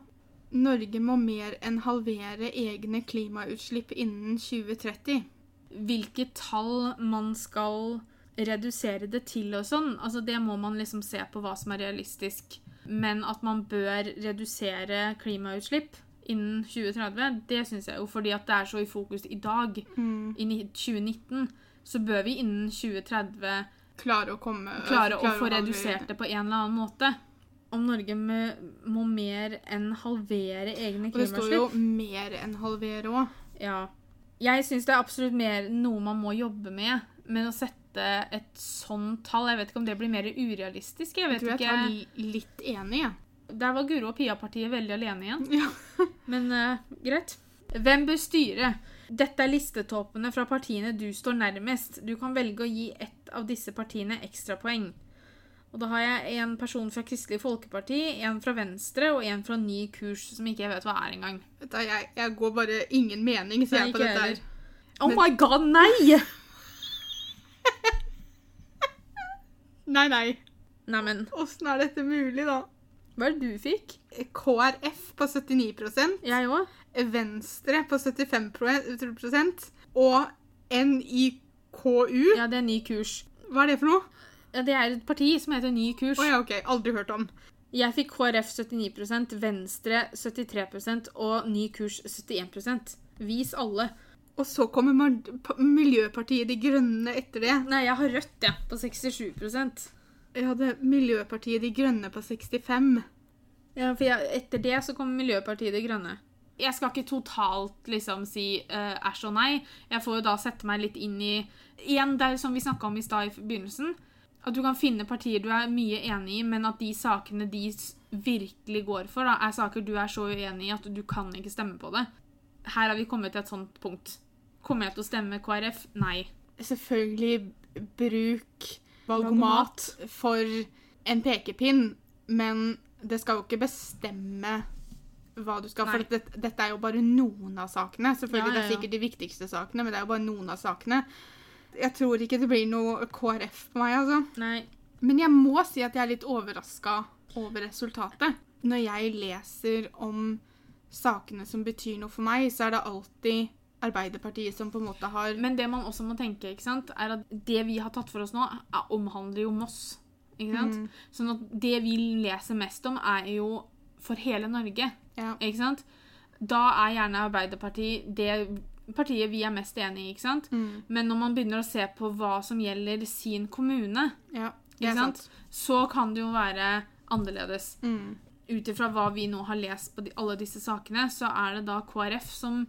Norge må mer enn halvere egne klimautslipp innen 2030. Hvilke tall man skal redusere det til og sånn, altså det må man liksom se på hva som er realistisk. Men at man bør redusere klimautslipp innen 2030, det syns jeg jo fordi at det er så i fokus i dag. I 2019 så bør vi innen 2030 Klare å komme klare å få å redusert det på en eller annen måte. om Norge må mer enn halvere egne klimautslipp Og det står jo mer enn halvere òg. Ja. Jeg syns det er absolutt mer noe man må jobbe med, men å sette et sånt tall Jeg vet ikke om det blir mer urealistisk. Jeg vet Jeg tror jeg ikke. tar litt enig, jeg. Der var Guro og Pia-partiet veldig alene igjen. Ja. Men uh, greit. Hvem bør styre? Dette er listetoppene fra partiene du står nærmest. Du kan velge å gi ett av disse partiene ekstrapoeng. Og da har jeg en person fra Kristelig Folkeparti, en fra Venstre og en fra Ny Kurs, som ikke jeg vet hva er engang. Jeg, jeg går bare ingen mening, sier jeg på dette her. Oh my god, nei! Nei, nei. Neimen, Åssen er dette mulig, da? hva er det du fikk? KrF på 79% Jeg òg. Venstre på 75% og NIKU. Ja, det er Ny Kurs. Hva er det for noe? Ja, det er et parti som heter Ny Kurs. Å ja, OK. Aldri hørt om. Jeg fikk KrF 79% Venstre 73% og Ny Kurs 71% Vis alle. Og så kommer Miljøpartiet De Grønne etter det. Nei, jeg har rødt, jeg. på 67 Jeg hadde Miljøpartiet De Grønne på 65. Ja, for jeg, etter det så kommer Miljøpartiet De Grønne. Jeg skal ikke totalt liksom si eh, æsj og nei. Jeg får jo da sette meg litt inn i Igjen, det er som vi snakka om i stad i begynnelsen. At du kan finne partier du er mye enig i, men at de sakene de virkelig går for, da, er saker du er så uenig i at du kan ikke stemme på det. Her har vi kommet til et sånt punkt. Kommer jeg til å stemme KrF? Nei. Selvfølgelig bruk Valgomat. for en pekepinn, men det skal jo ikke bestemme hva du skal. For dette, dette er jo bare noen av sakene. Selvfølgelig, Ja, ja, Det er sikkert de viktigste sakene, men det er jo bare noen av sakene. Jeg tror ikke det blir noe KrF på meg, altså. Nei. Men jeg må si at jeg er litt overraska over resultatet. Når jeg leser om sakene som betyr noe for meg, så er det alltid Arbeiderpartiet som på en måte har Men det man også må tenke, ikke sant, er at det vi har tatt for oss nå, er, omhandler jo Moss. Ikke sant? Mm. Sånn at det vi leser mest om, er jo for hele Norge. Ja. Ikke sant? Da er gjerne Arbeiderpartiet det partiet vi er mest enig i. ikke sant? Mm. Men når man begynner å se på hva som gjelder sin kommune, ja. Ikke sant? sant. så kan det jo være annerledes. Mm. Ut ifra hva vi nå har lest på de, alle disse sakene, så er det da KrF som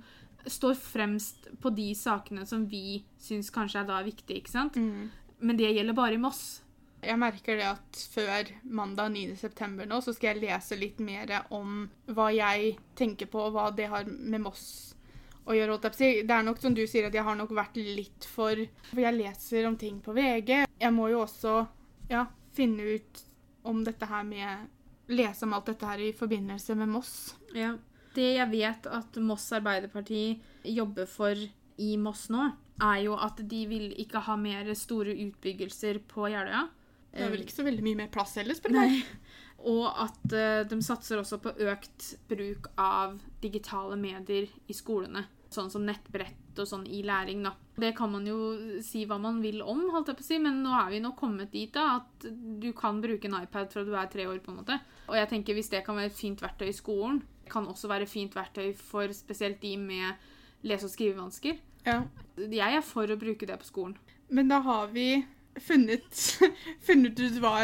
står fremst på de sakene som vi syns kanskje er da viktige. ikke sant? Mm. Men det gjelder bare i Moss. Jeg merker det at før mandag 9. september nå, så skal jeg lese litt mer om hva jeg tenker på, og hva det har med Moss å gjøre. Det er nok som du sier, at jeg har nok vært litt for For jeg leser om ting på VG. Jeg må jo også ja, finne ut om dette her med Lese om alt dette her i forbindelse med Moss. Ja. Det jeg vet at Moss Arbeiderparti jobber for i Moss nå, er jo at de vil ikke ha mer store utbyggelser på Jeløya. Det er vel ikke så veldig mye mer plass heller, spør du meg. Og at eh, de satser også på økt bruk av digitale medier i skolene. Sånn som nettbrett og sånn i læring, da. Det kan man jo si hva man vil om, holdt jeg på å si, men nå er vi nå kommet dit da, at du kan bruke en iPad fra du er tre år, på en måte. Og jeg tenker hvis det kan være et fint verktøy i skolen, kan også være fint verktøy for spesielt de med lese- og skrivevansker. Ja. Jeg er for å bruke det på skolen. Men da har vi funnet, funnet ut hva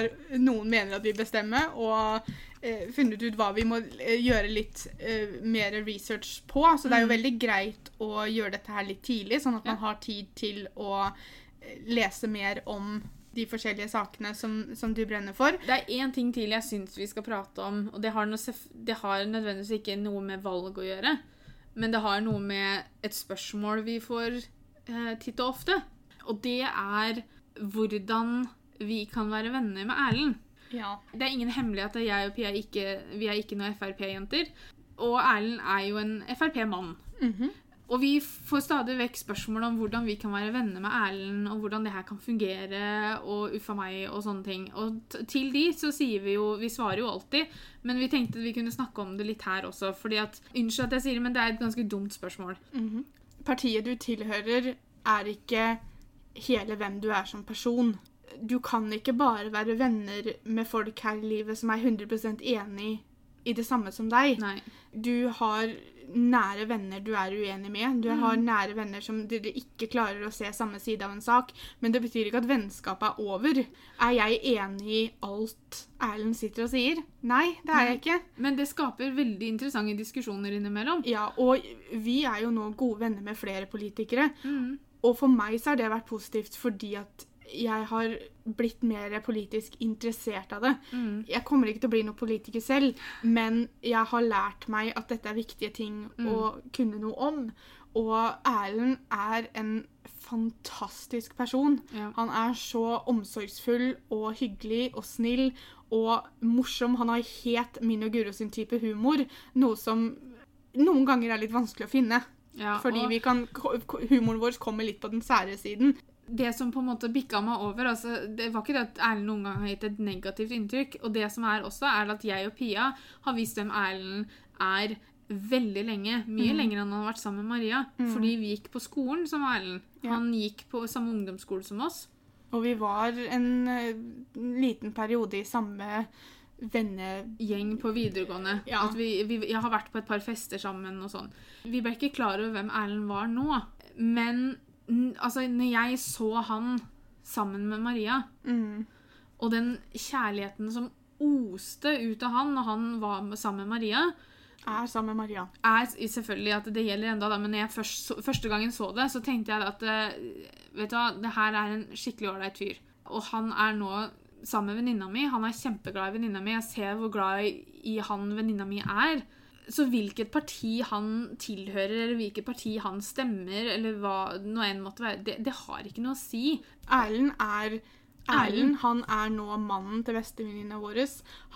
noen mener at vi bestemmer, og eh, funnet ut hva vi må eh, gjøre litt eh, mer research på. Så det er jo Mm. veldig greit å gjøre dette her litt tidlig, sånn at man har tid til å eh, lese mer om de forskjellige sakene som, som du brenner for. Det er én ting til jeg syns vi skal prate om, og det har, noe, det har nødvendigvis ikke noe med valg å gjøre, men det har noe med et spørsmål vi får eh, titt og ofte. Og det er hvordan vi kan være venner med Erlend. Ja. Det er ingen hemmelighet at jeg og Pia ikke, vi er ikke noen Frp-jenter. Og Erlend er jo en Frp-mann. Mhm. Og vi får stadig vekk spørsmål om hvordan vi kan være venner med Erlend, og hvordan det her kan fungere, og uffa meg, og sånne ting. Og til de så sier vi jo Vi svarer jo alltid, men vi tenkte vi kunne snakke om det litt her også. fordi at Unnskyld at jeg sier det, men det er et ganske dumt spørsmål. Mhm. Partiet du tilhører, er ikke hele hvem du er som person. Du kan ikke bare være venner med folk her i livet som er 100 enig i det samme som deg. Nei. Du har nære venner du er uenig med. Du har Mm. nære venner som dere ikke klarer å se samme side av en sak. Men det betyr ikke at vennskapet er over. Er jeg enig i alt Erlend sitter og sier? Nei, det er jeg ikke. Men det skaper veldig interessante diskusjoner innimellom. Ja, og vi er jo nå gode venner med flere politikere. Mm. Og for meg så har det vært positivt fordi at jeg har blitt mer politisk interessert av det. Mm. Jeg kommer ikke til å bli noen politiker selv, men jeg har lært meg at dette er viktige ting å kunne noe om. Og Erlend er en fantastisk person. Ja. Han er så omsorgsfull og hyggelig og snill og morsom. Han har helt min og Guro sin type humor, noe som noen ganger er litt vanskelig å finne. Ja, Fordi og vi kan, humoren vår kommer litt på den sære siden. Det som på en måte bikka meg over altså, Det var ikke det at Erlend noen gang har gitt et negativt inntrykk. Og det som er også, er at jeg og Pia har visst hvem Erlend er veldig lenge. Mye Mm. lenger enn han har vært sammen med Maria. Fordi vi gikk på skolen som Erlend. Ja. Han gikk på samme ungdomsskole som oss. Og vi var en eh, liten periode i samme vennegjeng på videregående. Ja. At vi, vi, jeg har vært på et par fester sammen og sånn. Vi ble ikke klar over hvem Erlend var nå. Men altså, når jeg så han sammen med Maria, Mm. og den kjærligheten som oste ut av han når han var sammen med Maria, Er sammen med Maria. er selvfølgelig at det gjelder enda da, men når jeg først, så, første gangen så det, så tenkte jeg at eh, vet du hva, det her er en skikkelig ålreit fyr. Og han er nå sammen med venninna mi. Han er kjempeglad i venninna mi. Jeg ser hvor glad i, i han venninna mi er. Så hvilket parti han tilhører, eller hvilket parti han stemmer, eller hva nå enn måtte være, det, det har ikke noe å si. Erlend er Erlend. Han er nå mannen til bestevenninna vår.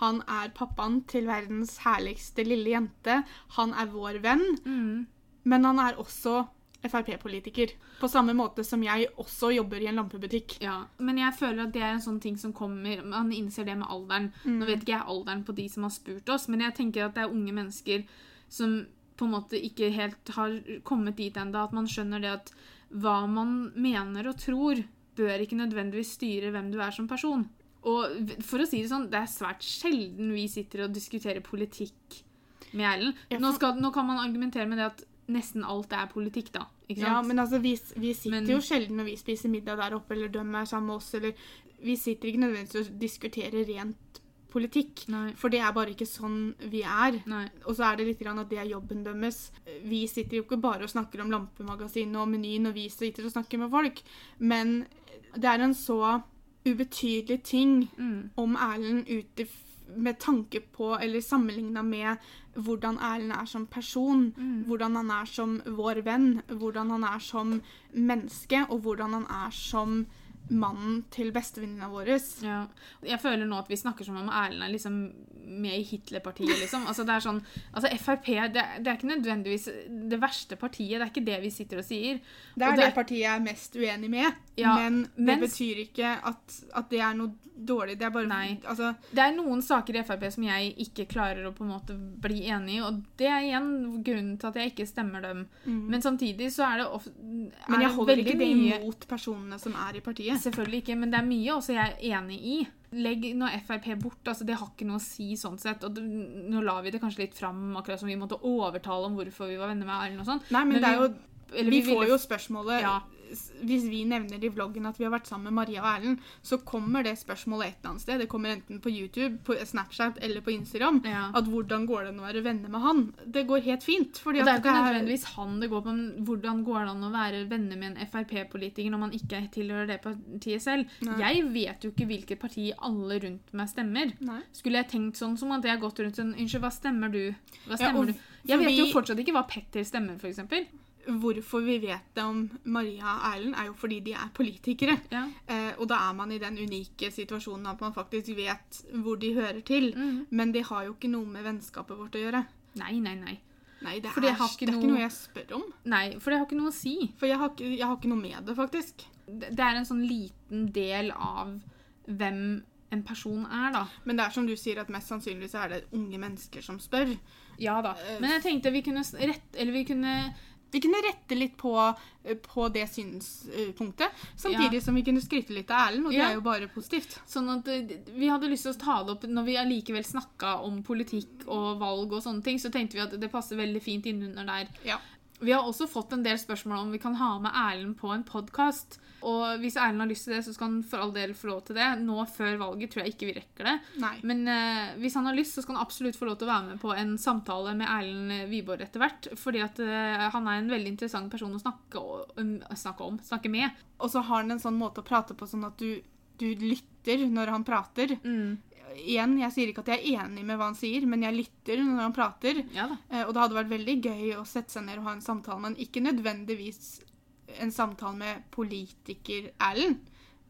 Han er pappaen til verdens herligste lille jente. Han er vår venn, Mm. men han er også Frp-politiker. På samme måte som jeg også jobber i en lampebutikk. Ja, men jeg føler at det er en sånn ting som kommer Man innser det med alderen. Nå vet ikke jeg alderen på de som har spurt oss, men jeg tenker at det er unge mennesker som på en måte ikke helt har kommet dit ennå, at man skjønner det at hva man mener og tror, bør ikke nødvendigvis styre hvem du er som person. Og for å si det sånn, det er svært sjelden vi sitter og diskuterer politikk med Erlend. Nå, skal- nå kan man argumentere med det at nesten alt er politikk, da. Ikke sant? Ja, men altså, vi, vi sitter Men- jo sjelden når vi spiser middag der oppe, eller de er sammen med oss, eller Vi sitter ikke nødvendigvis og diskuterer rent politikk. Nei. For det er bare ikke sånn vi er. Nei. Og så er det litt grann at det er jobben deres. Vi sitter jo ikke bare og snakker om Lampemagasinet og menyen, og vi sitter og snakker med folk, men det er en så ubetydelig ting Mm. om Erlend ut med tanke på, eller sammenligna med hvordan Erlend er som person, Mm. hvordan han er som vår venn, hvordan han er som menneske, og hvordan han er som mannen til bestevenninna vår. Ja. Jeg føler nå at vi snakker som om Erlend er liksom med i Hitler-partiet, liksom. Altså, det er sånn, altså Frp det, det er ikke nødvendigvis det verste partiet, det er ikke det vi sitter og sier. Det Og er det- er, partiet jeg er mest uenig med, Ja, men det mens- betyr ikke at, at det er noe dårlig. Det er bare Nei. Altså, Det er noen saker i Frp som jeg ikke klarer å på en måte bli enig i, og det er igjen grunnen til at jeg ikke stemmer dem. Men samtidig så er det ofte Mm. men jeg holder ikke det mye imot personene som er i partiet. Selvfølgelig ikke, men det er mye også jeg er enig i. Legg nå Frp bort, altså det har ikke noe å si sånn sett. Og det, nå la vi det kanskje litt fram, akkurat som vi måtte overtale om hvorfor vi var venner med Erlend og sånn. Nei, men, Men det er jo Eller Vi vi, får jo spørsmålet Ja. Hvis vi nevner i vloggen at vi har vært sammen med Maria og Erlend, så kommer det spørsmålet et eller annet sted. Det kommer enten på YouTube, på Snapchat eller på Instagram. Ja. At hvordan går det an å være venner med han? Det går helt fint. Fordi Og det er ikke nødvendigvis han det går på, men hvordan går det an å være venner med en Frp-politiker når man ikke tilhører det partiet selv? Nei. Jeg vet jo ikke hvilket parti alle rundt meg stemmer. Nei. Skulle jeg tenkt sånn som at jeg har gått rundt sånn Unnskyld, hva stemmer du? Hva Ja, stemmer og du? Jeg vet jo fortsatt ikke hva Petter stemmer, eksempel. Hvorfor vi vet det om Maria og Erlend, er jo fordi de er politikere. Ja. Eh, og da er man i den unike situasjonen at man faktisk vet hvor de hører til. Mm. Men det har jo ikke noe med vennskapet vårt å gjøre. Nei, nei, nei. Nei, det, er, det er, har ikke det er noe- ikke noe jeg spør om. Nei, For det har ikke noe å si. For jeg har, ikke, jeg har ikke noe med det, faktisk. Det det er en sånn liten del av hvem en person er, da. Men det er som du sier, at mest sannsynlig så er det unge mennesker som spør. Ja da. Men jeg tenkte vi kunne rett Eller vi kunne Vi kunne rette litt på, eh, på det synspunktet, samtidig som vi kunne skryte litt av Erlend, og det Ja. er jo bare positivt. Sånn at eh, Vi hadde lyst til å ta det opp når vi allikevel snakka om politikk og valg og sånne ting, så tenkte vi at det passer veldig fint innunder der. Ja. Vi har også fått en del spørsmål om vi kan ha med Erlend på en podkast. Og hvis Erlend har lyst til det, så skal han for all del få lov til det. Nå før valget tror jeg ikke vi rekker det. Nei. Men uh, hvis han har lyst, så skal han absolutt få lov til å være med på en samtale med Erlend Wiborg etter hvert. Fordi at uh, han er en veldig interessant person å snakke, o- um, snakke om, snakke med. Og så har han en sånn måte å prate på sånn at du, du lytter når han prater. Mm. Igjen, jeg sier ikke at jeg er enig med hva han sier, men jeg lytter når han prater. Ja da. Eh, Og det hadde vært veldig gøy å sette seg ned og ha en samtale, men ikke nødvendigvis en samtale med politiker Erlend.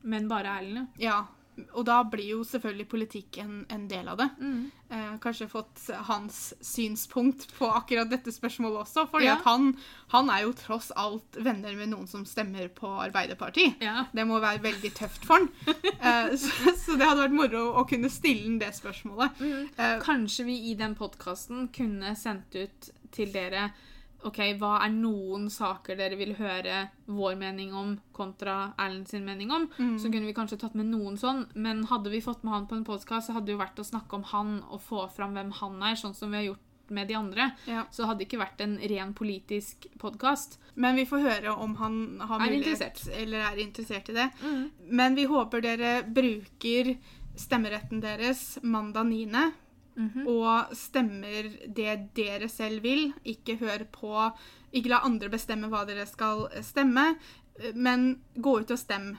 Men bare Erlend, ja. Ja, og da blir jo selvfølgelig politikk en, en del av det. Mm. Eh, kanskje fått hans synspunkt på akkurat dette spørsmålet også, fordi Ja. han, han er jo tross alt venner med noen som stemmer på Arbeiderpartiet. ja. Det må være veldig tøft for han. Eh, så, så det hadde vært moro å kunne stille han det spørsmålet. Eh, Kanskje vi i den podkasten kunne sendt ut til dere Ok, hva er noen saker dere vil høre vår mening om kontra Erlend sin mening om? Så kunne vi kanskje tatt med noen sånn, men hadde vi fått med han på en podkast, så hadde det jo vært å snakke om han og få fram hvem han er, sånn som vi har gjort med de andre. ja. Så det hadde ikke vært en ren politisk podkast. Men vi får høre om han har Er mulighet interessert. eller er interessert i det. Men vi håper dere bruker stemmeretten deres mandag 9. Mhm. Og stemmer det dere selv vil. Ikke hør på Ikke la andre bestemme hva dere skal stemme, men gå ut og stem.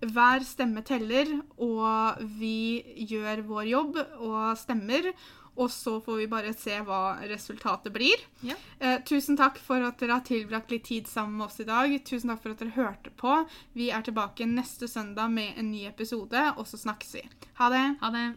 Hver stemme teller, og vi gjør vår jobb og stemmer. Og så får vi bare se hva resultatet blir. Ja. Eh, tusen takk for at dere har tilbrakt litt tid sammen med oss i dag. Tusen takk for at dere hørte på. Vi er tilbake neste søndag med en ny episode, og så snakkes vi. Ha det! Ha det.